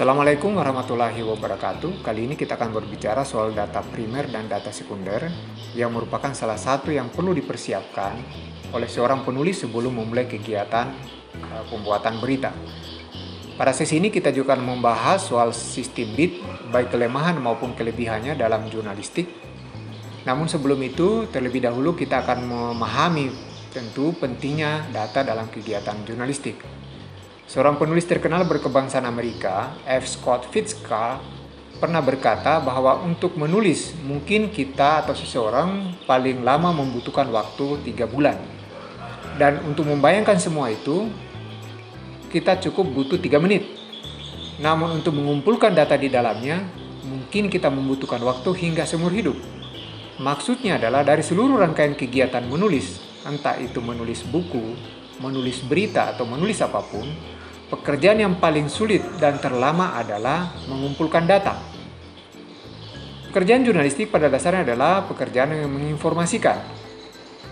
Assalamualaikum warahmatullahi wabarakatuh. Kali ini kita akan berbicara soal data primer dan data sekunder yang merupakan salah satu yang perlu dipersiapkan oleh seorang penulis sebelum memulai kegiatan uh, pembuatan berita. Pada sesi ini kita juga akan membahas soal sistem bit, baik kelemahan maupun kelebihannya dalam jurnalistik. Namun sebelum itu, terlebih dahulu kita akan memahami tentu pentingnya data dalam kegiatan jurnalistik. Seorang penulis terkenal berkebangsaan Amerika, F. Scott Fitzgerald, pernah berkata bahwa untuk menulis mungkin kita atau seseorang paling lama membutuhkan waktu tiga bulan. Dan untuk membayangkan semua itu, kita cukup butuh tiga menit. Namun untuk mengumpulkan data di dalamnya, mungkin kita membutuhkan waktu hingga seumur hidup. Maksudnya adalah dari seluruh rangkaian kegiatan menulis, entah itu menulis buku, menulis berita, atau menulis apa pun, Pekerjaan yang paling sulit dan terlama adalah mengumpulkan data. Pekerjaan jurnalistik pada dasarnya adalah pekerjaan yang menginformasikan.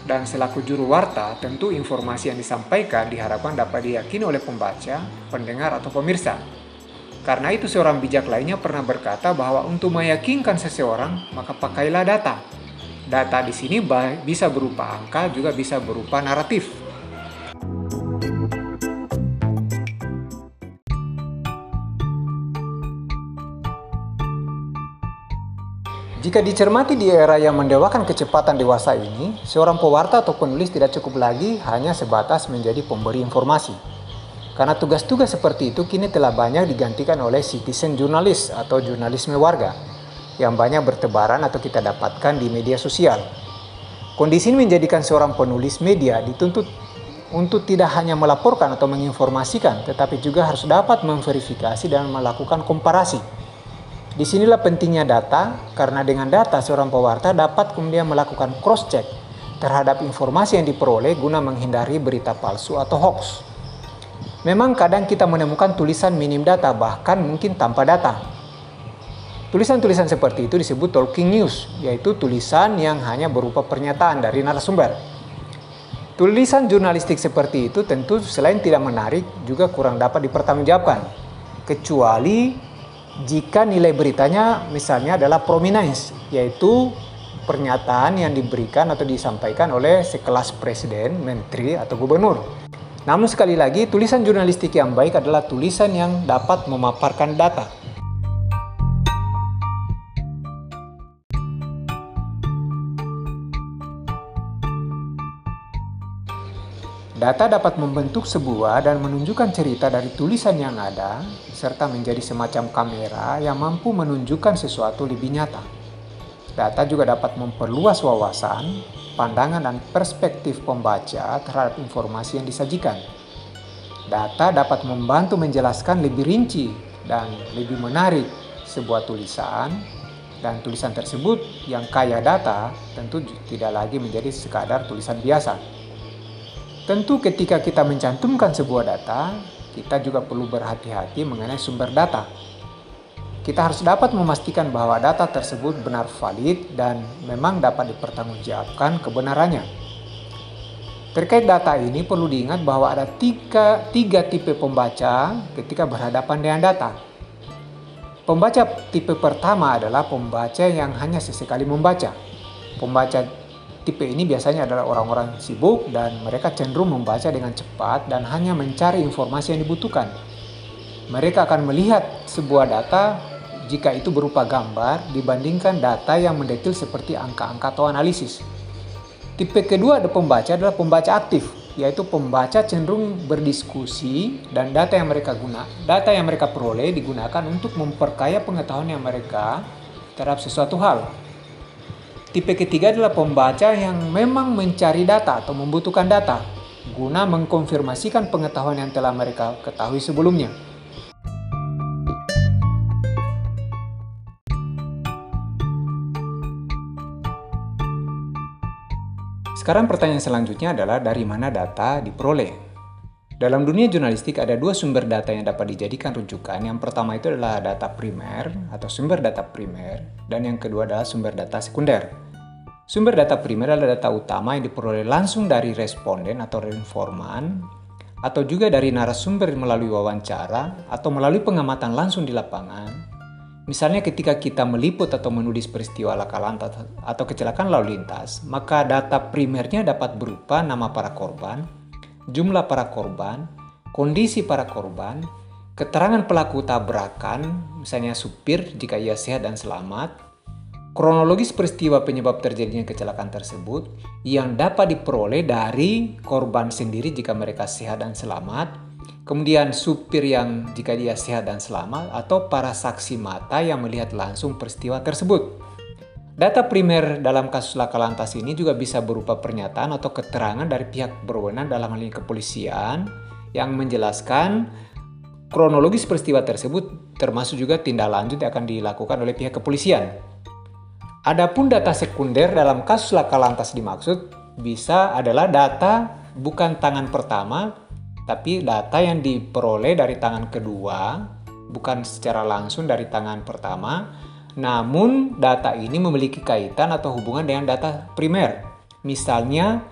Dan selaku juru warta, tentu informasi yang disampaikan diharapkan dapat diyakini oleh pembaca, pendengar, atau pemirsa. Karena itu seorang bijak lainnya pernah berkata bahwa untuk meyakinkan seseorang, maka pakailah data. Data di sini bisa berupa angka, juga bisa berupa naratif. Jika dicermati di era yang mendewakan kecepatan dewasa ini, seorang pewarta atau penulis tidak cukup lagi hanya sebatas menjadi pemberi informasi. Karena tugas-tugas seperti itu kini telah banyak digantikan oleh citizen jurnalis atau jurnalisme warga yang banyak bertebaran atau kita dapatkan di media sosial. Kondisi ini menjadikan seorang penulis media dituntut untuk tidak hanya melaporkan atau menginformasikan, tetapi juga harus dapat memverifikasi dan melakukan komparasi Di sinilah pentingnya data, karena dengan data seorang pewarta dapat kemudian melakukan cross-check terhadap informasi yang diperoleh guna menghindari berita palsu atau hoax. Memang kadang kita menemukan tulisan minim data, bahkan mungkin tanpa data. Tulisan-tulisan seperti itu disebut talking news, yaitu tulisan yang hanya berupa pernyataan dari narasumber. Tulisan jurnalistik seperti itu tentu selain tidak menarik, juga kurang dapat dipertanggungjawabkan, kecuali jika nilai beritanya misalnya adalah prominence, yaitu pernyataan yang diberikan atau disampaikan oleh sekelas presiden, menteri, atau gubernur. Namun sekali lagi, tulisan jurnalistik yang baik adalah tulisan yang dapat memaparkan data. Data dapat membentuk sebuah dan menunjukkan cerita dari tulisan yang ada, serta menjadi semacam kamera yang mampu menunjukkan sesuatu lebih nyata. Data juga dapat memperluas wawasan, pandangan, dan perspektif pembaca terhadap informasi yang disajikan. Data dapat membantu menjelaskan lebih rinci dan lebih menarik sebuah tulisan, dan tulisan tersebut yang kaya data tentu tidak lagi menjadi sekadar tulisan biasa Tentu ketika kita mencantumkan sebuah data, kita juga perlu berhati-hati mengenai sumber data. Kita harus dapat memastikan bahwa data tersebut benar valid dan memang dapat dipertanggungjawabkan kebenarannya. Terkait data ini perlu diingat bahwa ada tiga, tiga tipe pembaca ketika berhadapan dengan data. Pembaca tipe pertama adalah pembaca yang hanya sesekali membaca. Pembaca Tipe ini biasanya adalah orang-orang sibuk dan mereka cenderung membaca dengan cepat dan hanya mencari informasi yang dibutuhkan. Mereka akan melihat sebuah data jika itu berupa gambar dibandingkan data yang mendetil seperti angka-angka atau analisis. Tipe kedua ada pembaca adalah pembaca aktif, yaitu pembaca cenderung berdiskusi dan data yang mereka guna, data yang mereka peroleh digunakan untuk memperkaya pengetahuan yang mereka terhadap sesuatu hal. Tipe ketiga adalah pembaca yang memang mencari data atau membutuhkan data guna mengkonfirmasikan pengetahuan yang telah mereka ketahui sebelumnya. Sekarang pertanyaan selanjutnya adalah dari mana data diperoleh? Dalam dunia jurnalistik ada dua sumber data yang dapat dijadikan rujukan. Yang pertama itu adalah data primer atau sumber data primer dan yang kedua adalah sumber data sekunder. Sumber data primer adalah data utama yang diperoleh langsung dari responden atau informan atau juga dari narasumber melalui wawancara atau melalui pengamatan langsung di lapangan, Misalnya ketika kita meliput atau menulis peristiwa laka lantas atau kecelakaan lalu lintas, maka data primernya dapat berupa nama para korban, jumlah para korban, kondisi para korban, keterangan pelaku tabrakan, misalnya supir jika ia sehat dan selamat, kronologis peristiwa penyebab terjadinya kecelakaan tersebut yang dapat diperoleh dari korban sendiri jika mereka sehat dan selamat, kemudian supir yang jika dia sehat dan selamat, atau para saksi mata yang melihat langsung peristiwa tersebut. Data primer dalam kasus laka lantas ini juga bisa berupa pernyataan atau keterangan dari pihak berwenang dalam hal ini kepolisian yang menjelaskan kronologis peristiwa tersebut termasuk juga tindak lanjut yang akan dilakukan oleh pihak kepolisian. Adapun data sekunder dalam kasus laka lantas dimaksud bisa adalah data bukan tangan pertama tapi data yang diperoleh dari tangan kedua bukan secara langsung dari tangan pertama, namun data ini memiliki kaitan atau hubungan dengan data primer. Misalnya,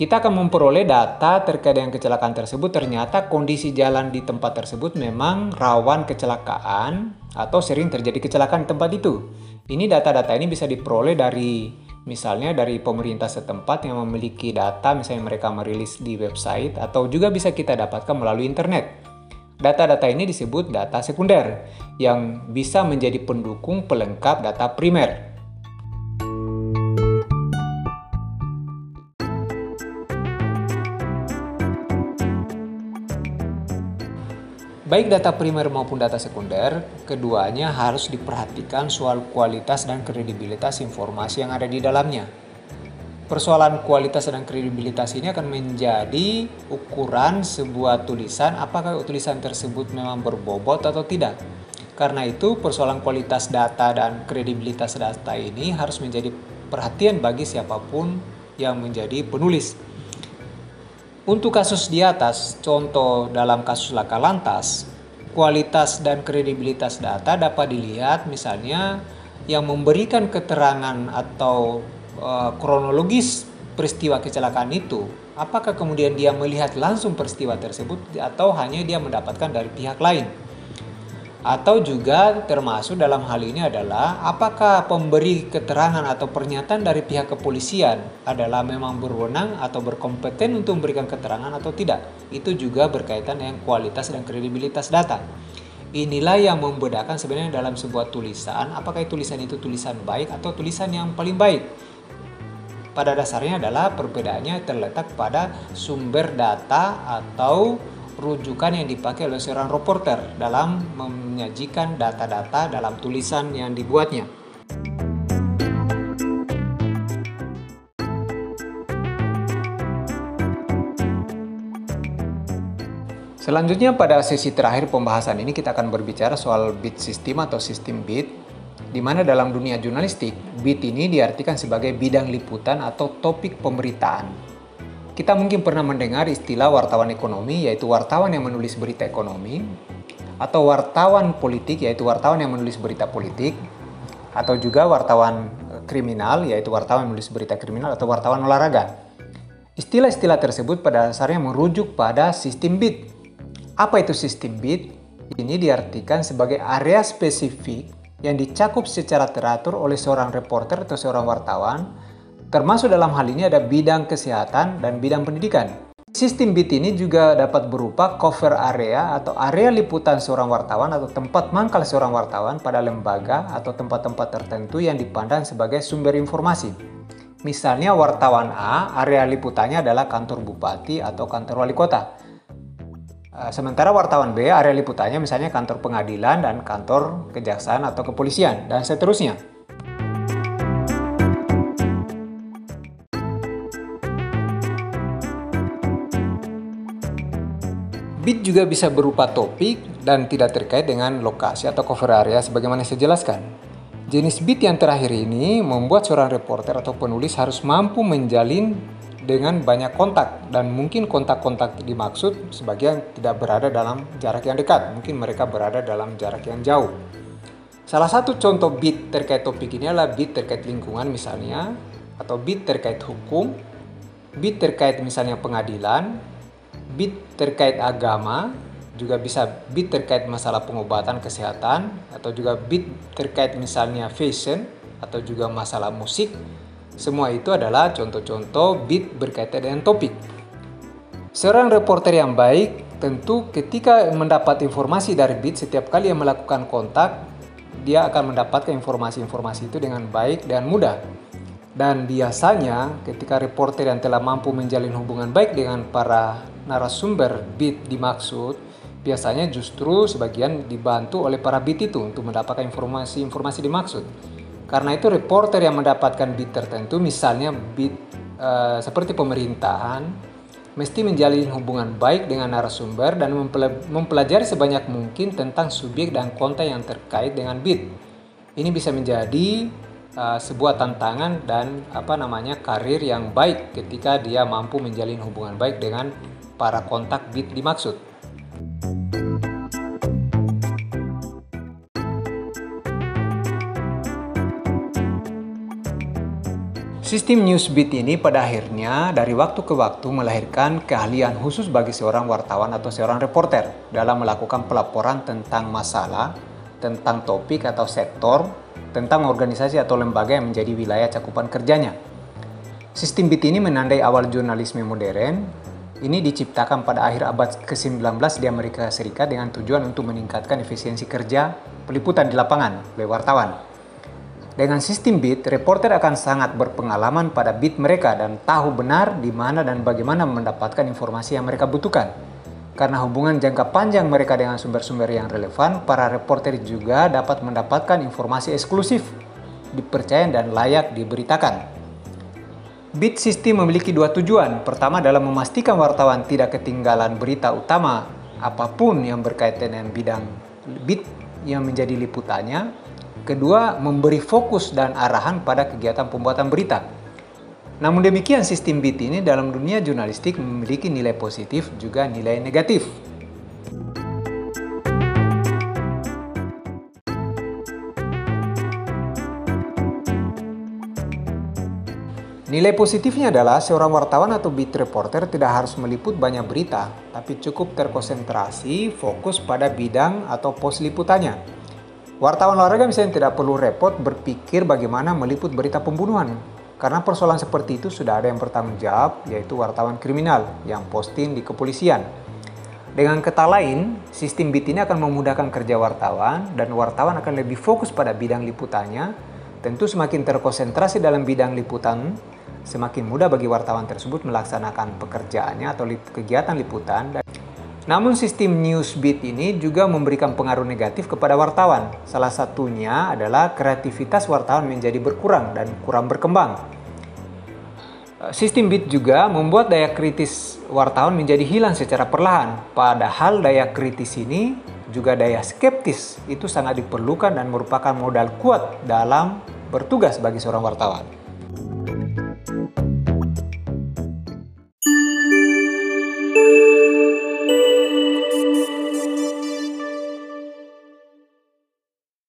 kita akan memperoleh data terkait dengan kecelakaan tersebut ternyata kondisi jalan di tempat tersebut memang rawan kecelakaan atau sering terjadi kecelakaan di tempat itu. Ini data-data ini bisa diperoleh dari Misalnya dari pemerintah setempat yang memiliki data, misalnya mereka merilis di website, atau juga bisa kita dapatkan melalui internet. Data-data ini disebut data sekunder, yang bisa menjadi pendukung pelengkap data primer. Baik data primer maupun data sekunder, keduanya harus diperhatikan soal kualitas dan kredibilitas informasi yang ada di dalamnya. Persoalan kualitas dan kredibilitas ini akan menjadi ukuran sebuah tulisan apakah tulisan tersebut memang berbobot atau tidak. Karena itu, persoalan kualitas data dan kredibilitas data ini harus menjadi perhatian bagi siapa pun yang menjadi penulis. Untuk kasus di atas, contoh dalam kasus laka lantas, kualitas dan kredibilitas data dapat dilihat misalnya yang memberikan keterangan atau uh, kronologis peristiwa kecelakaan itu, apakah kemudian dia melihat langsung peristiwa tersebut atau hanya dia mendapatkan dari pihak lain. Atau juga termasuk dalam hal ini adalah apakah pemberi keterangan atau pernyataan dari pihak kepolisian adalah memang berwenang atau berkompeten untuk memberikan keterangan atau tidak. Itu juga berkaitan dengan kualitas dan kredibilitas data. Inilah yang membedakan sebenarnya dalam sebuah tulisan, apakah tulisan itu tulisan baik atau tulisan yang paling baik. Pada dasarnya adalah perbedaannya terletak pada sumber data atau rujukan yang dipakai oleh seorang reporter dalam menyajikan data-data dalam tulisan yang dibuatnya. Selanjutnya pada sesi terakhir pembahasan ini kita akan berbicara soal bit system atau sistem bit di mana dalam dunia jurnalistik bit ini diartikan sebagai bidang liputan atau topik pemberitaan kita mungkin pernah mendengar istilah wartawan ekonomi, yaitu wartawan yang menulis berita ekonomi, atau wartawan politik, yaitu wartawan yang menulis berita politik, atau juga wartawan eh, kriminal, yaitu wartawan yang menulis berita kriminal, atau wartawan olahraga. Istilah-istilah tersebut pada dasarnya merujuk pada sistem bit. Apa itu sistem bit? Ini diartikan sebagai area spesifik yang dicakup secara teratur oleh seorang reporter atau seorang wartawan Termasuk dalam hal ini ada bidang kesehatan dan bidang pendidikan. Sistem BIT ini juga dapat berupa cover area atau area liputan seorang wartawan atau tempat mangkal seorang wartawan pada lembaga atau tempat-tempat tertentu yang dipandang sebagai sumber informasi. Misalnya wartawan A, area liputannya adalah kantor bupati atau kantor wali kota. Eh, sementara wartawan B, area liputannya misalnya kantor pengadilan dan kantor kejaksaan atau kepolisian, dan seterusnya. Bit juga bisa berupa topik dan tidak terkait dengan lokasi atau cover area sebagaimana saya jelaskan. Jenis bit yang terakhir ini membuat seorang reporter atau penulis harus mampu menjalin dengan banyak kontak dan mungkin kontak-kontak dimaksud sebagian tidak berada dalam jarak yang dekat, mungkin mereka berada dalam jarak yang jauh. Salah satu contoh bit terkait topik ini adalah bit terkait lingkungan misalnya, atau bit terkait hukum, bit terkait misalnya pengadilan, beat terkait agama, juga bisa beat terkait masalah pengobatan kesehatan, atau juga beat terkait misalnya fashion, atau juga masalah musik. Semua itu adalah contoh-contoh beat berkaitan dengan topik. Seorang reporter yang baik tentu ketika mendapat informasi dari beat setiap kali yang melakukan kontak, dia akan mendapatkan informasi-informasi itu dengan baik dan mudah. Dan biasanya ketika reporter yang telah mampu menjalin hubungan baik dengan para narasumber beat dimaksud, biasanya justru sebagian dibantu oleh para beat itu untuk mendapatkan informasi-informasi dimaksud. Karena itu reporter yang mendapatkan beat tertentu, misalnya beat uh, seperti pemerintahan, mesti menjalin hubungan baik dengan narasumber dan mempelajari sebanyak mungkin tentang subjek dan konten yang terkait dengan beat. Ini bisa menjadi uh, sebuah tantangan dan apa namanya karir yang baik ketika dia mampu menjalin hubungan baik dengan para kontak bit dimaksud. Sistem Newsbeat ini pada akhirnya dari waktu ke waktu melahirkan keahlian khusus bagi seorang wartawan atau seorang reporter dalam melakukan pelaporan tentang masalah, tentang topik atau sektor, tentang organisasi atau lembaga yang menjadi wilayah cakupan kerjanya. Sistem BIT ini menandai awal jurnalisme modern. Ini diciptakan pada akhir abad ke-19 di Amerika Serikat dengan tujuan untuk meningkatkan efisiensi kerja peliputan di lapangan oleh wartawan. Dengan sistem BIT, reporter akan sangat berpengalaman pada beat mereka dan tahu benar di mana dan bagaimana mendapatkan informasi yang mereka butuhkan. Karena hubungan jangka panjang mereka dengan sumber-sumber yang relevan, para reporter juga dapat mendapatkan informasi eksklusif, dipercaya dan layak diberitakan. Bit System memiliki dua tujuan. Pertama adalah memastikan wartawan tidak ketinggalan berita utama apa pun yang berkaitan dengan bidang bit yang menjadi liputannya. Kedua, memberi fokus dan arahan pada kegiatan pembuatan berita. Namun demikian sistem BIT ini dalam dunia jurnalistik memiliki nilai positif juga nilai negatif. Nilai positifnya adalah seorang wartawan atau beat reporter tidak harus meliput banyak berita, tapi cukup terkonsentrasi, fokus pada bidang atau pos liputannya. Wartawan olahraga misalnya tidak perlu repot berpikir bagaimana meliput berita pembunuhan, karena persoalan seperti itu sudah ada yang bertanggung jawab, yaitu wartawan kriminal yang posting di kepolisian. Dengan kata lain, sistem BIT ini akan memudahkan kerja wartawan dan wartawan akan lebih fokus pada bidang liputannya. Tentu semakin terkonsentrasi dalam bidang liputan, semakin mudah bagi wartawan tersebut melaksanakan pekerjaannya atau kegiatan liputan. Namun sistem news beat ini juga memberikan pengaruh negatif kepada wartawan. Salah satunya adalah kreativitas wartawan menjadi berkurang dan kurang berkembang. Eh, sistem beat juga membuat daya kritis wartawan menjadi hilang secara perlahan. Padahal daya kritis ini juga daya skeptis itu sangat diperlukan dan merupakan modal kuat dalam bertugas bagi seorang wartawan.